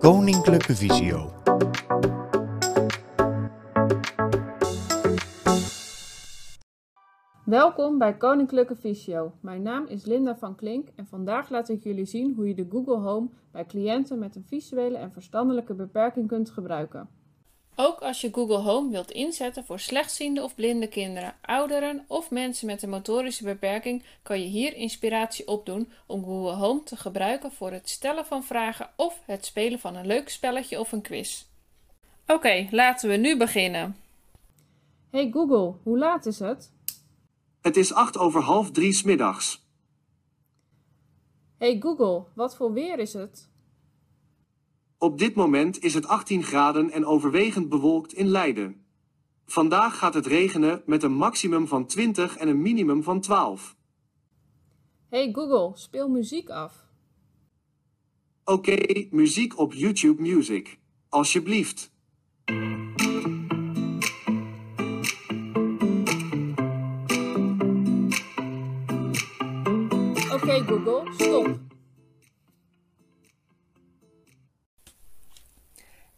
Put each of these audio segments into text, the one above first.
Koninklijke Visio. Welkom bij Koninklijke Visio. Mijn naam is Linda van Klink en vandaag laat ik jullie zien hoe je de Google Home bij cliënten met een visuele en verstandelijke beperking kunt gebruiken. Ook als je Google Home wilt inzetten voor slechtziende of blinde kinderen, ouderen of mensen met een motorische beperking, kan je hier inspiratie opdoen om Google Home te gebruiken voor het stellen van vragen of het spelen van een leuk spelletje of een quiz. Oké, laten we nu beginnen. Hey Google, hoe laat is het? Het is acht over half drie 's middags. Hey Google, wat voor weer is het? Op dit moment is het 18 graden en overwegend bewolkt in Leiden. Vandaag gaat het regenen met een maximum van 20 en een minimum van 12. Hey Google, speel muziek af. Oké, muziek op YouTube Music. Alsjeblieft. Oké Google, stop.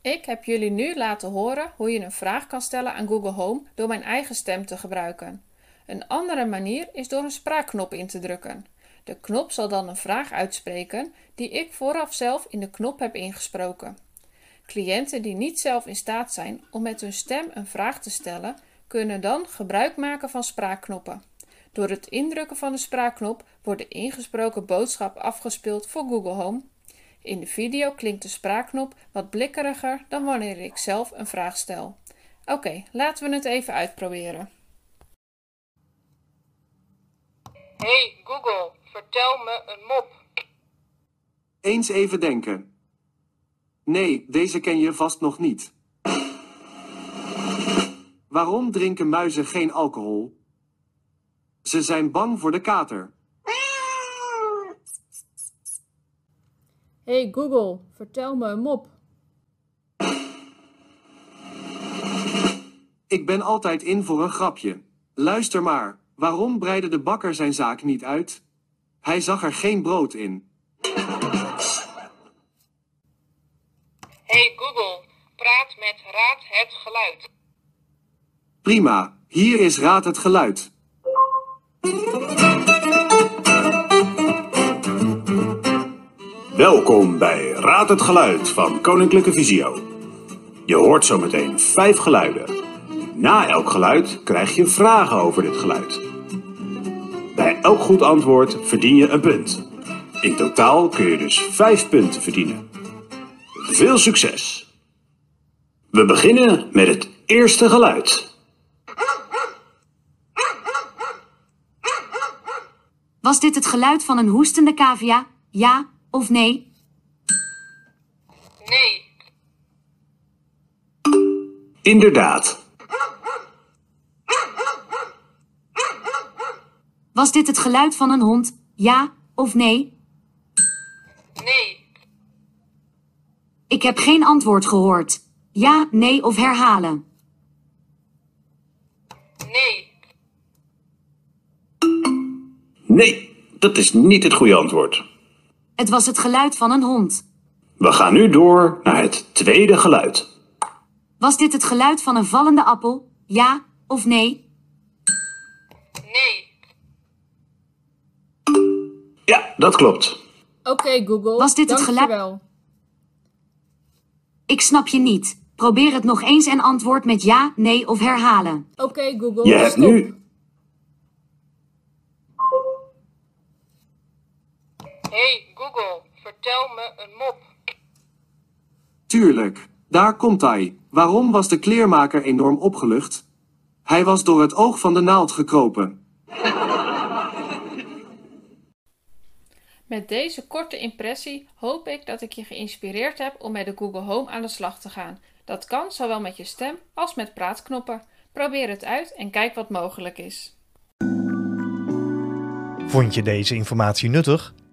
Ik heb jullie nu laten horen hoe je een vraag kan stellen aan Google Home door mijn eigen stem te gebruiken. Een andere manier is door een spraakknop in te drukken. De knop zal dan een vraag uitspreken die ik vooraf zelf in de knop heb ingesproken. Cliënten die niet zelf in staat zijn om met hun stem een vraag te stellen, kunnen dan gebruik maken van spraakknoppen. Door het indrukken van de spraakknop wordt de ingesproken boodschap afgespeeld voor Google Home. In de video klinkt de spraakknop wat blikkeriger dan wanneer ik zelf een vraag stel. Oké, laten we het even uitproberen. Hey Google, vertel me een mop. Eens even denken. Nee, deze ken je vast nog niet. Waarom drinken muizen geen alcohol? Ze zijn bang voor de kater. Hey Google, vertel me een mop. Ik ben altijd in voor een grapje. Luister maar, waarom breidde de bakker zijn zaak niet uit? Hij zag er geen brood in. Hey Google, praat met Raad het Geluid. Prima, hier is Raad het Geluid. Welkom bij Raad het Geluid van Koninklijke Visio. Je hoort zometeen vijf geluiden. Na elk geluid krijg je vragen over dit geluid. Bij elk goed antwoord verdien je een punt. In totaal kun je dus vijf punten verdienen. Veel succes! We beginnen met het eerste geluid. Was dit het geluid van een hoestende cavia? Ja of nee? Nee, Inderdaad. Was dit het geluid van een hond? Ja of nee? nee, Ik heb geen antwoord gehoord. Ja, nee of herhalen. nee, Nee, dat is niet het goede antwoord. Het was het geluid van een hond. We gaan nu door naar het tweede geluid. Was dit het geluid van een vallende appel? Ja of nee? nee, Ja, dat klopt. Oké Google, Was dit het geluid-. Ik snap je niet. Probeer het nog eens en antwoord met ja, nee of herhalen. Oké Google, Je hebt nu hey Google, vertel me een mop. Tuurlijk, daar komt hij. Waarom was de kleermaker enorm opgelucht? Hij was door het oog van de naald gekropen. Met deze korte impressie hoop ik dat ik je geïnspireerd heb om met de Google Home aan de slag te gaan. Dat kan zowel met je stem als met praatknoppen. Probeer het uit en kijk wat mogelijk is. Vond je deze informatie nuttig?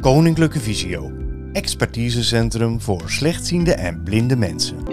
Koninklijke Visio, expertisecentrum voor slechtziende en blinde mensen.